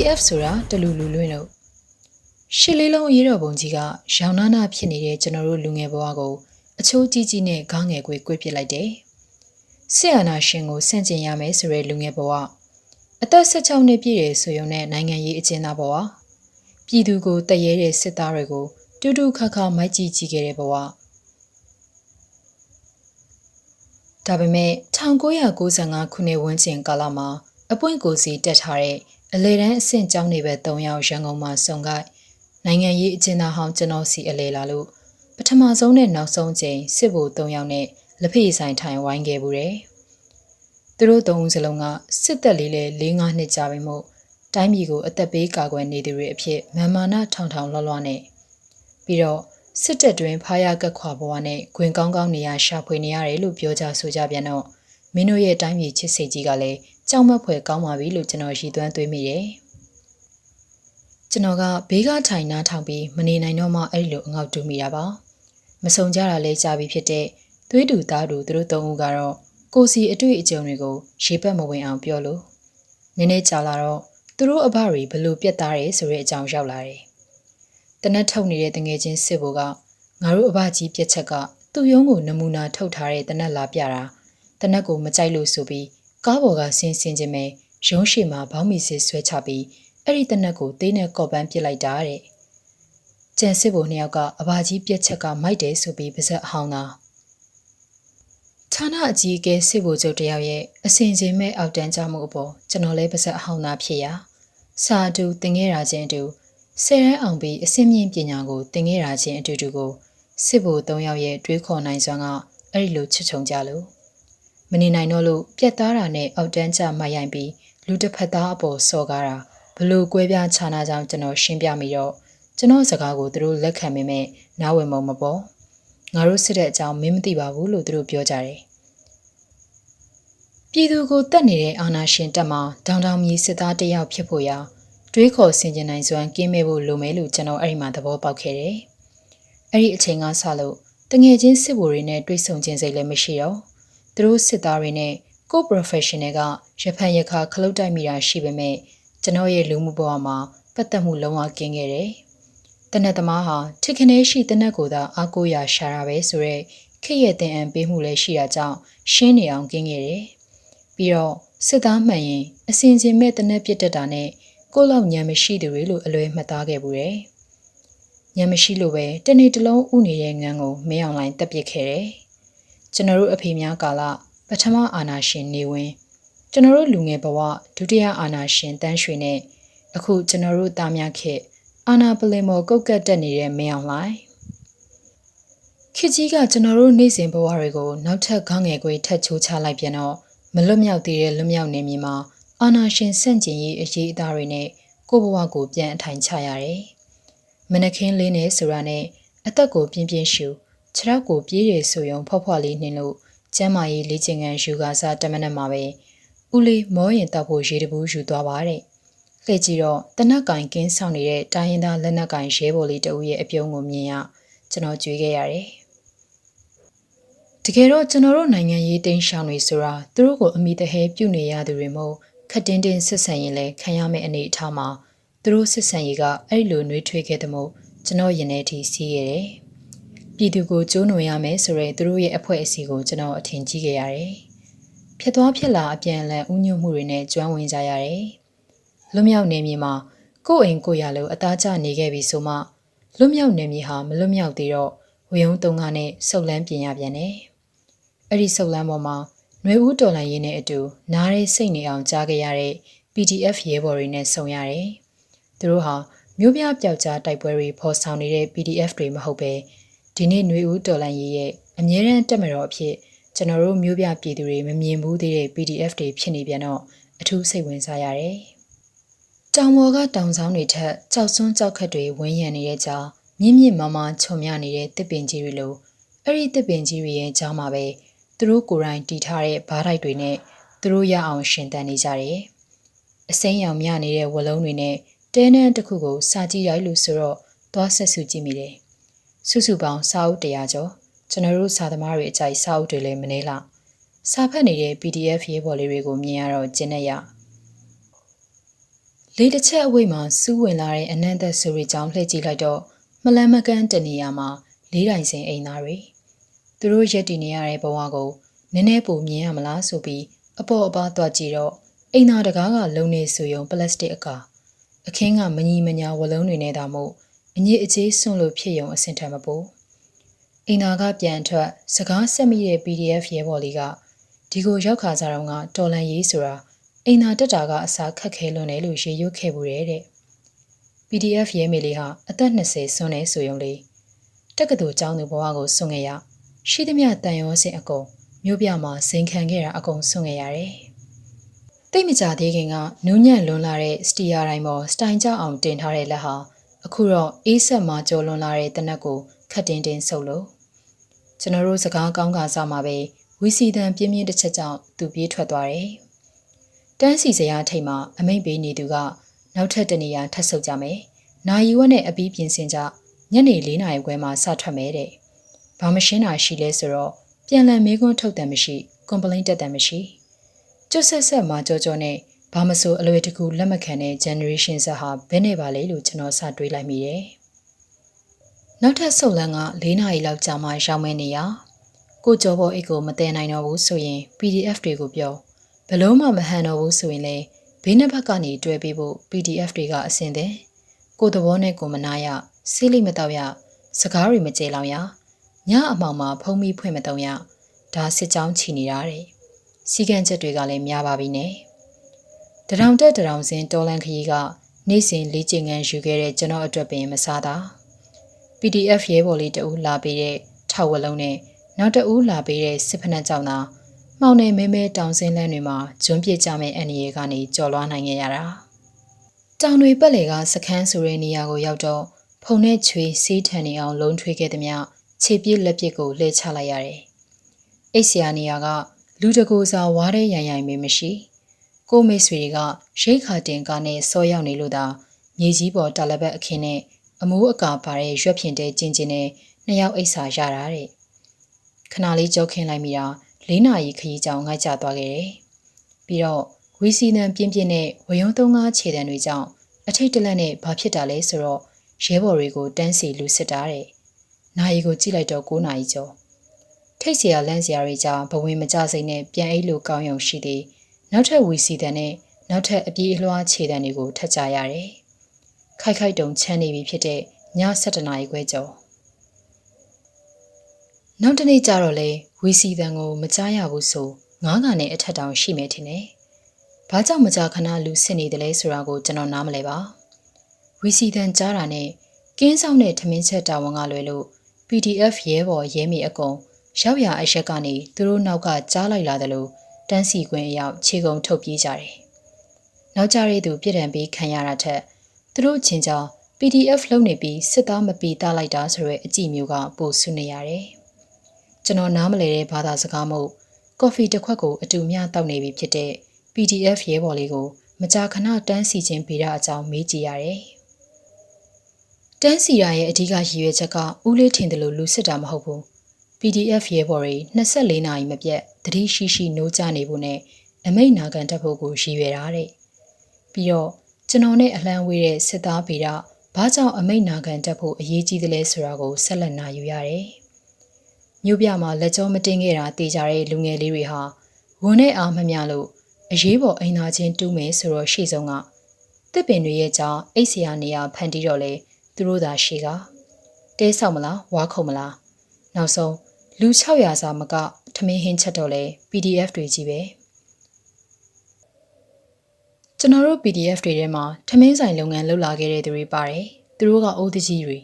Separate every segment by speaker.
Speaker 1: PDF ဆိုတာတလူလူလွင့်လို့ရှစ်လေးလုံးအရေးတော်ပုံကြီးကရောင်နာနာဖြစ်နေတဲ့ကျွန်တော်တို့လူငယ်ဘဝကိုအချိုးကြီးကြီးနဲ့ခေါင်းငယ်ကွေကွေ့ပစ်လိုက်တယ်။ဆီယနာရှင်ကိုဆန့်ကျင်ရမယ်ဆိုတဲ့လူငယ်ဘဝအသက်16နှစ်ပြည့်တဲ့ဆိုရုံနဲ့နိုင်ငံရေးအကျဉ်းသားဘဝပြည်သူကိုတရေတဲ့စစ်သားတွေကိုတူတူခါခါမိုက်ကြည့်ကြည့်ခဲ့တဲ့ဘဝဒါပေမဲ့1995ခုနှစ်ဝန်းကျင်ကာလမှာအပွင့်ကိုစီတက်ထားတဲ့ အလေတန်းအဆင့်ကျောင်းတွေပဲ၃ယောက်ရန်ကုန်မှာစုံကိုက်နိုင်ငံရေးအကျဉ်းသားဟောင်းကျွန်တော်စီအလေလာလို့ပထမဆုံးနဲ့နောက်ဆုံးချိန်စစ်ဗိုလ်၃ယောက်နဲ့လက်ဖေးဆိုင်ထိုင်ဝိုင်းခဲ့ဘူးတယ်။သူတို့သုံးဦးစလုံးကစစ်သက်လေးလေး၄၅နှစ်ကြာပြီမို့တိုင်းပြည်ကိုအသက်ပေးကာကွယ်နေသူတွေအဖြစ်မာမာနထောင်ထောင်လွှတ်လွှတ်နဲ့ပြီးတော့စစ်တပ်တွင်ဖားရကက်ခွာဘဝနဲ့ဂွင်ကောင်းကောင်းနေရရှာဖွေနေရတယ်လို့ပြောကြဆိုကြပြန်တော့မင်းတို့ရဲ့တိုင်းပြည်ချစ်စိတ်ကြီးကလည်း ကြောက်မက်ဖွယ်ကောင်းပါပြီလို့ကျွန်တော်ရည်သွမ်းသွေးမိတယ်။ကျွန်တော်ကဘေးကထိုင်နားထောင်ပြီးမနေနိုင်တော့မှအဲ့လိုအငေါက်တူးမိတာပါ။မစုံကြတာလဲကြာပြီဖြစ်တဲ့သွေးတူသားတူသူတို့သုံးဦးကတော့ကိုစီအတွေ့အကြုံတွေကိုရေပက်မဝင်အောင်ပြောလို့နည်းနည်းကြာလာတော့သူတို့အဘတွေဘလို့ပြက်သားတယ်ဆိုတဲ့အကြောင်းရောက်လာတယ်။တနက်ထုတ်နေတဲ့တငယ်ချင်းစစ်ဘိုကငါတို့အဘကြီးပြက်ချက်ကသူ့ရုံးကိုနမူနာထုတ်ထားတဲ့တနက်လာပြတာတနက်ကိုမကြိုက်လို့ဆိုပြီး ကားပေါ်ကဆင်းဆင်းချင်းပဲရုံးရှိမှာဘောင်းမီစစ်ဆွဲချပြီးအဲ့ဒီတနက်ကိုသေးနဲ့ကော့ပန်းပစ်လိုက်တာတဲ့ကျန်စစ်ဘိုနှစ်ယောက်ကအဘာကြီးပြက်ချက်ကမိုက်တယ်ဆိုပြီးပါဇက်အဟောင်းသာဌာနအကြီးအကဲစစ်ဘိုချုပ်တယောက်ရဲ့အစင်စင်မဲ့အောက်တန်းကြမှုအပေါ်ကျွန်တော်လည်းပါဇက်အဟောင်းသာဖြစ်ရာစာတူတင်ခဲ့တာချင်းတူဆယ်ရန်အောင်ပြီးအစင်းမြင့်ပညာကိုတင်ခဲ့တာချင်းအတူတူကိုစစ်ဘို၃ယောက်ရဲ့တွေးခေါ်နိုင်စွမ်းကအဲ့ဒီလိုချစ်ချုံကြလို့ မနေနိုင်တော့လို့ပြက်သားတာနဲ့အောက်တန်းကျမှရိုင်ပြီးလူတစ်ဖက်သားအပေါ်စော်ကားတာဘလို့ကွဲပြားခြားနာကြောင်းကျွန်တော်ရှင်းပြမိတော့ကျွန်တော်စကားကိုသူတို့လက်ခံမိမဲ့နားဝင်မုံမပေါ်ငါတို့စစ်တဲ့အကြောင်းမင်းမသိပါဘူးလို့သူတို့ပြောကြတယ်ပြည်သူကိုတတ်နေတဲ့အာဏာရှင်တပ်မှဒေါန်တောင်မြေစစ်သားတယောက်ဖြစ်ဖို့ရာတွေးခေါ်ဆင်ခြင်နိုင်စွမ်းကင်းမဲ့ဖို့လိုမယ်လို့ကျွန်တော်အဲ့ဒီမှာသဘောပေါက်ခဲ့တယ်။အဲ့ဒီအချိန်ကစလို့တငယ်ချင်းစစ်ဗိုလ်တွေနဲ့တွေ့ဆုံခြင်းစိတ်လည်းမရှိတော့ သူတို့စစ်သားတွေနဲ့ကို professional ကရဖန်ရခါခလုတ်တိုက်မိတာရှိပေမဲ့ကျွန်တော်ရဲ့လူမှုဘဝမှာပတ်သက်မှုလုံးဝကင်းခဲ့တယ်။တနက်သမားဟာထစ်ခနဲရှိတနက်ကိုသာအားကိုးရာရှာတာပဲဆိုတော့ခေရဲ့တင်အံပေးမှုလည်းရှိတာကြောင့်ရှင်းနေအောင်ကင်းခဲ့တယ်။ပြီးတော့စစ်သားမှန်ရင်အစင်စင်မဲ့တနက်ပြစ်တက်တာနဲ့ကိုလောက်ညံမရှိသူတွေလို့အလွဲမှတ်သားခဲ့ဘူးတယ်။ညံမရှိလို့ပဲတနေ့တလုံးဥနေတဲ့ငန်းကိုမင်းအောင်လိုင်းတက်ပစ်ခဲ့တယ်။ ကျွန်တော်တို့အဖေများကာလပထမအာနာရှင်နေဝင်ကျွန်တော်တို့လူငယ်ဘဝဒုတိယအာနာရှင်တန်းရွှေနဲ့အခုကျွန်တော်တို့သားများခေအာနာပလင်မော်ကုတ်ကတ်တက်နေတဲ့မင်းအောင်လိုင်းခေကြီးကကျွန်တော်တို့နေ့စဉ်ဘဝတွေကိုနောက်ထပ်ခေါင်းငယ်ခွေထက်ချိုးချလိုက်ပြန်တော့မလွတ်မြောက်သေးတဲ့လွတ်မြောက်နေမြေမှာအာနာရှင်ဆန့်ကျင်ရေးအရေးအသားတွေနဲ့ကိုဘဝကိုပြန်အထိုင်ချရတယ်။မနခင်းလေးနဲ့ဆိုတာနဲ့အသက်ကိုပြင်းပြင်းရှူ ခြေထောက်ကိုပြေးရဆိုရုံဖွားဖွားလေးနှင်းလို့ကျမ်းမာရေးလေ့ကျင့်ခန်းယူကာစားတမနက်မှာပဲဦးလေးမောရင်တောက်ဖို့ရေတပူးယူသွားပါတယ်။လှည့်ကြည့်တော့တနက်ကင်ကင်းဆောင်နေတဲ့တိုင်းရင်းသားလက်နက်ကင်ရဲဘော်လေးတဦးရဲ့အပြုံးကိုမြင်ရကျွန်တော်ကြွေးခဲ့ရတယ်။တကယ်တော့ကျွန်တော်တို့နိုင်ငံရေးတင်းရှောင်တွေဆိုတာသူတို့ကိုအမိတဟဲပြုနေရသူတွေမို့ခတ်တင်းတင်းစစ်ဆန်ရင်လည်းခံရမယ့်အနေအထားမှာသူတို့စစ်ဆန်ရေးကအဲ့လိုနှွေးထွေးခဲ့တဲ့မို့ကျွန်တော်ရင်ထဲထိစီးရတယ်။ ပြည်သူကိုကျိုးနွယ်ရမယ်ဆိုတဲ့သူတို့ရဲ့အဖွဲ့အစည်းကိုကျွန်တော်အထင်ကြီးခဲ့ရတယ်။ဖြစ်သွားဖြစ်လာအပြန်အလှန်ဥညွတ်မှုတွေနဲ့ကျွမ်းဝင်ကြရတယ်။လွတ်မြောက်နေမြေမှာကိုယ့်အိမ်ကိုရလို့အသားကျနေခဲ့ပြီဆိုမှလွတ်မြောက်နေမြေဟာမလွတ်မြောက်သေးတော့ဝေယုံတုံကနဲ့ဆုတ်လန်းပြင်ရပြန်တယ်။အဲ့ဒီဆုတ်လန်းပေါ်မှာຫນွေဦးတော်လိုင်းရင်းနဲ့အတူနားရဲစိတ်နေအောင်ကြားခဲ့ရတဲ့ PDF ရဲဘော်တွေနဲ့ဆုံရတယ်။သူတို့ဟာမြို့ပြပျောက်ကြားတိုက်ပွဲတွေဖော်ဆောင်နေတဲ့ PDF တွေမဟုတ်ပဲ ဒီနေ့ຫນွေဦးတော်လန်ရေးရဲ့အမြဲတမ်းတက်မတော်အဖြစ်ကျွန်တော်တို့မျိုးပြပြည်သူတွေမမြင်ဘူးသေးတဲ့ PDF တွေဖြစ်နေပြန်တော့အထူးစိတ်ဝင်စားရတယ်။တောင်ပေါ်ကတောင်ဆောင်တွေထက်ကြောက်စွန်းကြောက်ခတ်တွေဝန်းရံနေတဲ့ကြောင်မြင့်မြင့်မားမားခြုံမြနေတဲ့တစ်ပင်ကြီးတွေလိုအဲ့ဒီတစ်ပင်ကြီးတွေရဲ့ကြောင်းမှာပဲသူတို့ကိုယ်တိုင်တီထားတဲ့ဘားတိုက်တွေနဲ့သူတို့ရအောင်ရှင်တန်နေကြတယ်။အစိမ်းရောင်မြနေတဲ့ဝလုံးတွေနဲ့တဲနန်းတစ်ခုကိုစာကြည့်ရိုက်လို့ဆိုတော့သွားဆက်စုကြည့်မိတယ်။ စုစုပေါင်းစာအုပ်100ကျော်ကျွန်တော်တို့စာသမားတွေအကြိုက်စာအုပ်တွေလည်းမနှဲလောက်စာဖတ်နေတဲ့ PDF ရေးပေါ်လေးတွေကိုမြင်ရတော့ကျင်းနေရလေတစ်ချက်အဝိတ်မှာစူးဝင်လာတဲ့အနန္တဆူရီကြောင့်လှည့်ကြည့်လိုက်တော့မလန်မကန်းတနေရာမှာလေးတိုင်စင်အိမ်သားတွေသူတို့ရက်တည်နေရတဲ့ဘဝကိုနည်းနည်းပိုမြင်ရမလားဆိုပြီးအပေါ်အပါသွားကြည့်တော့အိမ်သားတကားကလုံနေဆူယုံပလတ်စတစ်အကာအခင်းကမညီမညာဝလုံးတွေနဲ့တာမို့ အညစ်အကြေးဆွန့်လို့ဖြစ်ယုံအဆင်ထမပို့အိမ်သားကပြန်ထွက် စကားဆက်မိတဲ့ PDF ရဲဘော်လေးကဒီကိုရောက်ခါစားတော့ကတော်လန်ရေးဆိုတာအိမ်သာတက်တာကအစာခက်ခဲလွန်းတယ်လို့ရေရွတ်ခဲ့ဘူးတဲ့ PDF ရဲမေလေးဟာအသက်20ဆွန်းနေဆိုရုံလေးတက္ကသိုလ်ကျောင်းသူဘဝကိုဆွန့်ခဲ့ရရှိသမျှတန်ရောစင်အကုန်မြို့ပြမှာဇင်ခံခဲ့တာအကုန်ဆွန့်ခဲ့ရတယ်။တိတ်မကြသေးခင်ကနူးညံ့လွန်လာတဲ့စတီယာတိုင်းပေါ်စတိုင်ကြအောင်တင်ထားတဲ့လက်ဟာ အခုတော့အေးဆက်မှာကြော်လွန်လာတဲ့တနက်ကိုခတ်တင်းတင်းဆုပ်လို့ကျွန်တော်တို့စကားကောင်းကစားမှာပဲဝီစီတန်ပြင်းပြင်းတစ်ချက်ကြောင့်သူပြေးထွက်သွားတယ်။တန်းစီစရာထိတ်မှာအမိတ်ပေးနေသူကနောက်ထပ်တနေရာထပ်ဆုပ်ကြမယ်။နာယီဝက်နဲ့အပီးပြင်ဆင်ကြညနေ၄နာရီခွဲမှာစထွက်မယ်တဲ့။ဘာမရှင်းတာရှိလဲဆိုတော့ပြန်လည်မေးခွန်းထုတ်တယ်မရှိကွန်ပလိန်တက်တယ်မရှိကျွတ်ဆက်ဆက်မှာကြောကြောနဲ့ ဘာမဆိုအလွယ်တကူလက်မခံတဲ့ generation ဇက်ဟာဘယ်နဲ့ပါလဲလို့ကျွန်တော်စတွေးလိုက်မိတယ်။နောက်ထပ်ဆုတ်လန်းက၄နာရီလောက်ကြာမှရောက်မဲနေရကိုကျော်ဘောအိတ်ကိုမတည်နိုင်တော့ဘူးဆိုရင် PDF တွေကိုပြောဘလုံးမှမဟန်တော့ဘူးဆိုရင်လည်းဘေးနှစ်ဘက်ကနေတွဲပေးဖို့ PDF တွေကအဆင်သင့်ကိုသဘောနဲ့ကိုမနာရဆေးလိမ့်မတော့ရစကားတွေမကြေလောင်ရညအမှောင်မှာဖုံးပြီးဖွင့်မတုံရဒါစစ်ကြောင်းချီနေတာတဲ့စီကံချက်တွေကလည်းများပါပြီနဲ့ တရောင်တက်တရောင်စင်တော်လန်ခရီးကနေ့စဉ်လေးကျင်ငန်းယူခဲ့တဲ့ကျွန်တော်အတွက်ပင်မစားတာ PDF ရဲဘော်လေးတအူးလာပေးတဲ့ထောက်ဝလုံးနဲ့နောက်တအူးလာပေးတဲ့စစ်ဖက်နှက်ကြောင့်သာမှောင်နေမဲမဲတောင်စင်းလန်းတွေမှာဂျွန်းပြစ်ကြမဲ့အန်ရီကနေကြော်လွှားနိုင်ခဲ့ရတာတောင်တွေပက်လေကစခန်းဆိုတဲ့နေရာကိုရောက်တော့ဖုန်နဲ့ချွေစီးထန်နေအောင်လုံးထွေးခဲ့သည်မြခြေပြစ်လက်ပြစ်ကိုလှည့်ချလိုက်ရတယ်။အိတ်ဆရာနေရာကလူတကူစာဝါးတဲ့ရန်ရိုင်မေမရှိ။ ကိုမိတ်ဆွေတွေကရိတ်ခါတင်ကားနဲ့စောရောက်နေလို့သာမြေကြီးပေါ်တာလဘက်အခင်းနဲ့အမိုးအကာပါတဲ့ရွက်ဖြင့်တဲ့ကျင်းချင်းနဲ့နှစ်ယောက်အိတ်စာရတာတဲ့။ခဏလေးကြောက်ခင်းလိုက်မိတာ၄နာရီခရီးကြောင်ငိုက်ကြသွားခဲ့တယ်။ပြီးတော့ဝီစီနံပြင်းပြင်းနဲ့ဝယုံသုံးကားခြေတံတွေကြောင့်အထိတ်တလန့်နဲ့ဘာဖြစ်တာလဲဆိုတော့ရဲဘော်တွေကိုတန်းစီလူစစ်တာတဲ့။နာရီကိုကြည့်လိုက်တော့9နာရီကျော်။ထိတ်เสียလန့်เสียတွေကြောင့်ဘဝင်မကြစိမ့်နဲ့ပြန်အိတ်လိုကောင်းရုံရှိသေး နောက်ထပ်ဝီစီတန်နဲ့နောက်ထပ်အပြေးအလွှားခြေတံတွေကိုထပ်ကြရတယ်။ခိုက်ခိုက်တုံချမ်းနေပြီဖြစ်တဲ့ည7နာရီခွဲကျော်နောက်တနေ့ကျတော့လေဝီစီတန်ကိုမကြားရဘူးဆိုငားကန်နဲ့အထက်တောင်ရှိမယ်ထင်တယ်။ဘာကြောင့်မကြာခဏလူစစ်နေတယ်လဲဆိုတာကိုကျွန်တော်နားမလဲပါ။ဝီစီတန်ကြားတာနဲ့ကင်းဆောင်တဲ့ထမင်းချက်တာဝန်ကလွယ်လို့ PDF ရဲဘော်ရဲမီအကုန်ရောက်ရအရက်ကနေသူတို့နောက်ကကြားလိုက်လာတယ်လို့ တန်းစီခွင်းအရောက်ခြေကုံထုတ်ပြေးကြတယ်။နောက်ကြရတဲ့သူပြည်တံပေးခံရတာထက်သူတို့ချင်းကြောင့် PDF လုံနေပြီးစစ်သားမပီတာလိုက်တာဆိုရဲအကြည့်မျိုးကပိုဆူနေရတယ်။ကျွန်တော်နားမလည်တဲ့ဘာသာစကားမို့ကော်ဖီတစ်ခွက်ကိုအတူမျှတောက်နေပြီဖြစ်တဲ့ PDF ရဲဘော်လေးကိုမကြာခဏတန်းစီခြင်းပေးတာအကြောင်းမေးကြည့်ရတယ်။တန်းစီရရဲ့အဓိကရည်ရွယ်ချက်ကဦးလေးထင်တယ်လို့လူစစ်တာမဟုတ်ဘူး။ PDF ရဲဘော်တွေ24နာရီမပြတ် တတိရှိရှိနိုးကြနေဖို့နဲ့အမိတ်နာခံတတ်ဖို့ကိုရည်ရွယ်တာတဲ့။ပြီးတော့ကျွန်တော်နဲ့အလံဝေးတဲ့စစ်သားဗေဒဘာကြောင့်အမိတ်နာခံတတ်ဖို့အရေးကြီးသလဲဆိုတာကိုဆက်လက်နာယူရတယ်။မြို့ပြမှာလက်ကြောမတင်ခဲ့တာတေးကြတဲ့လူငယ်လေးတွေဟာဝန်နဲ့အားမမျှလို့အရေးပေါ်အိမ်သာချင်းတူးမယ်ဆိုတော့ရှေ့ဆုံးကတစ်ပင်တွေရဲ့ကြောင့်အိတ်ဆရာနေရာဖန်တီးတော့လေသူတို့သာရှေ့ကတဲဆောက်မလားဝါခုံမလားနောက်ဆုံးလူ600စာမကထ မင်းဟင်းချက်တော့လေ PDF တွေကြီးပဲကျွန်တော်တို့ PDF တွေထဲမှာထမင်းဆိုင်လုပ်ငန်းလုပ်လာခဲ့တဲ့သူတွေပါတယ်သူတို့ကအိုးတကြီးတွေ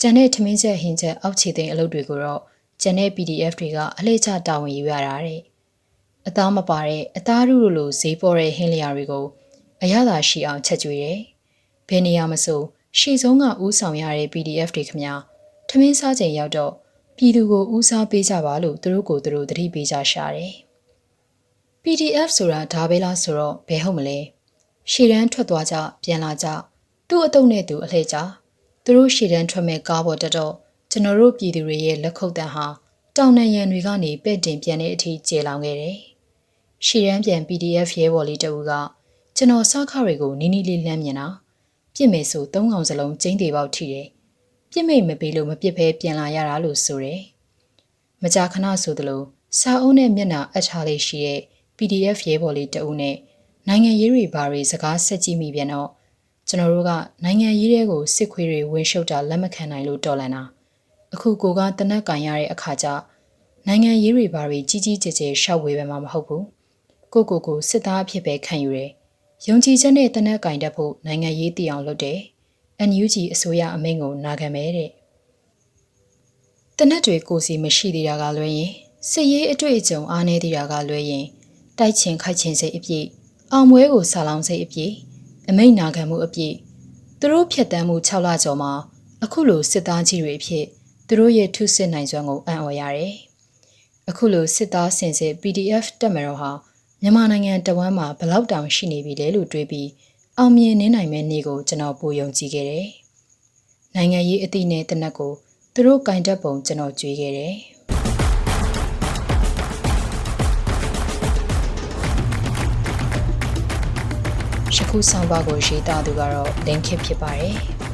Speaker 1: ကျန်တဲ့ထမင်းချက်ဟင်းချက်အောက်ခြေသိမ်းအလုပ်တွေကိုတော့ကျန်တဲ့ PDF တွေကအလှည့်ချတာဝန်ယူရတာတဲ့အသားမပါတဲ့အသားရုလိုလိုဈေးပေါ်တဲ့ဟင်းလျာတွေကိုအရသာရှိအောင်ချက်ကျွေးတယ်။ဘယ်နေရာမဆိုရှေ့ဆုံးကဥဆောင်ရတဲ့ PDF တွေခမထမင်းစားချိန်ရောက်တော့ ပြည်သူကိုဦးစားပေးကြပါလို့သူတို့ကိုသူတို့တတိပေးကြရှာတယ်။ PDF ဆိုတာဒါပဲလားဆိုတော့ဘယ်ဟုတ်မလဲ။ရှေ့တန်းထွက်သွားကြပြန်လာကြသူ့အတုံးနဲ့သူအလှည့်ကြသူတို့ရှေ့တန်းထွက်မဲ့ကားပေါ်တက်တော့ကျွန်တော်တို့ပြည်သူတွေရဲ့လက်ခုပ်တန်းဟာတောင်နံရံတွေကနေပဲ့တင်ပြန်တဲ့အထိကျေလောင်ခဲ့တယ်။ရှီရန်ပြန် PDF ရဲဘော်လေးတအူကကျွန်တော်စားခတွေကိုနီးနီးလေးလှမ်းမြင်တာပြစ်မယ်ဆိုသုံးကောင်စလုံးကျင်းသေးပေါက်ထိတယ် ပြစ်မိတ်မပေးလို့မပြစ်ဖဲပြန်လာရတာလို့ဆိုတယ်မကြာခဏဆိုသလိုစာအုပ်နဲ့မျက်နှာအပ်ထားလေးရှိတဲ့ PDF ရဲဘော်လေးတအုပ်နဲ့နိုင်ငံရေးတွေဘာတွေစကားဆက်ကြည့်မိပြန်တော့ကျွန်တော်တို့ကနိုင်ငံရေးတွေကိုစစ်ခွေးတွေဝင်ရှုပ်တာလက်မခံနိုင်လို့တော်လန်တာအခုကိုကတနက်ကင်ရတဲ့အခါကျနိုင်ငံရေးတွေဘာတွေကြီးကြီးကျယ်ကျယ်ရှောက်ဝေးပဲမှာမဟုတ်ဘူးကိုကိုကိုစစ်သားအဖြစ်ပဲခံယူတယ်ယုံကြည်ချက်နဲ့တနက်ကင်တတ်ဖို့နိုင်ငံရေးတည်အောင်လုပ်တယ် NUG အစိုးရအမိန့်ကိုနာခံမယ်တဲ့တနက်တွေကိုစီမရှိသေးတာကလွဲရင်စစ်ရေးအတွေ့အကြုံအားနည်းသေးတာကလွဲရင်တိုက်ချင်ခိုက်ချင်စိတ်အပြည့်အောင်ပွဲကိုဆာလောင်စိတ်အပြည့်အမိန့်နာခံမှုအပြည့်သူတို့ဖြတ်တန်းမှု6လကျော်မှာအခုလိုစစ်သားကြီးတွေအဖြစ်သူတို့ရဲ့ထုစစ်နိုင်စွမ်းကိုအံ့ဩရတယ်အခုလိုစစ်သားစင်စစ် PDF တက်မတော်ဟာမြန်မာနိုင်ငံတဝမ်းမှာဘလောက်တောင်ရှိနေပြီလဲလို့တွေးပြီး အောင်မြင်နေနိုင်မယ့်နေ့ကိုကျွန်တော်ပိုယုံကြည်ခဲ့တယ်။နိုင်ငံရေးအသည့်နဲ့တနက်ကိုသူတို့ကင်တက်ပုံကျွန်တော်ကြွေးခဲ့တယ်။ရှခုဆောင်ပါကိုရေးသားသူကတော့လင်းခစ်ဖြစ်ပါတယ်။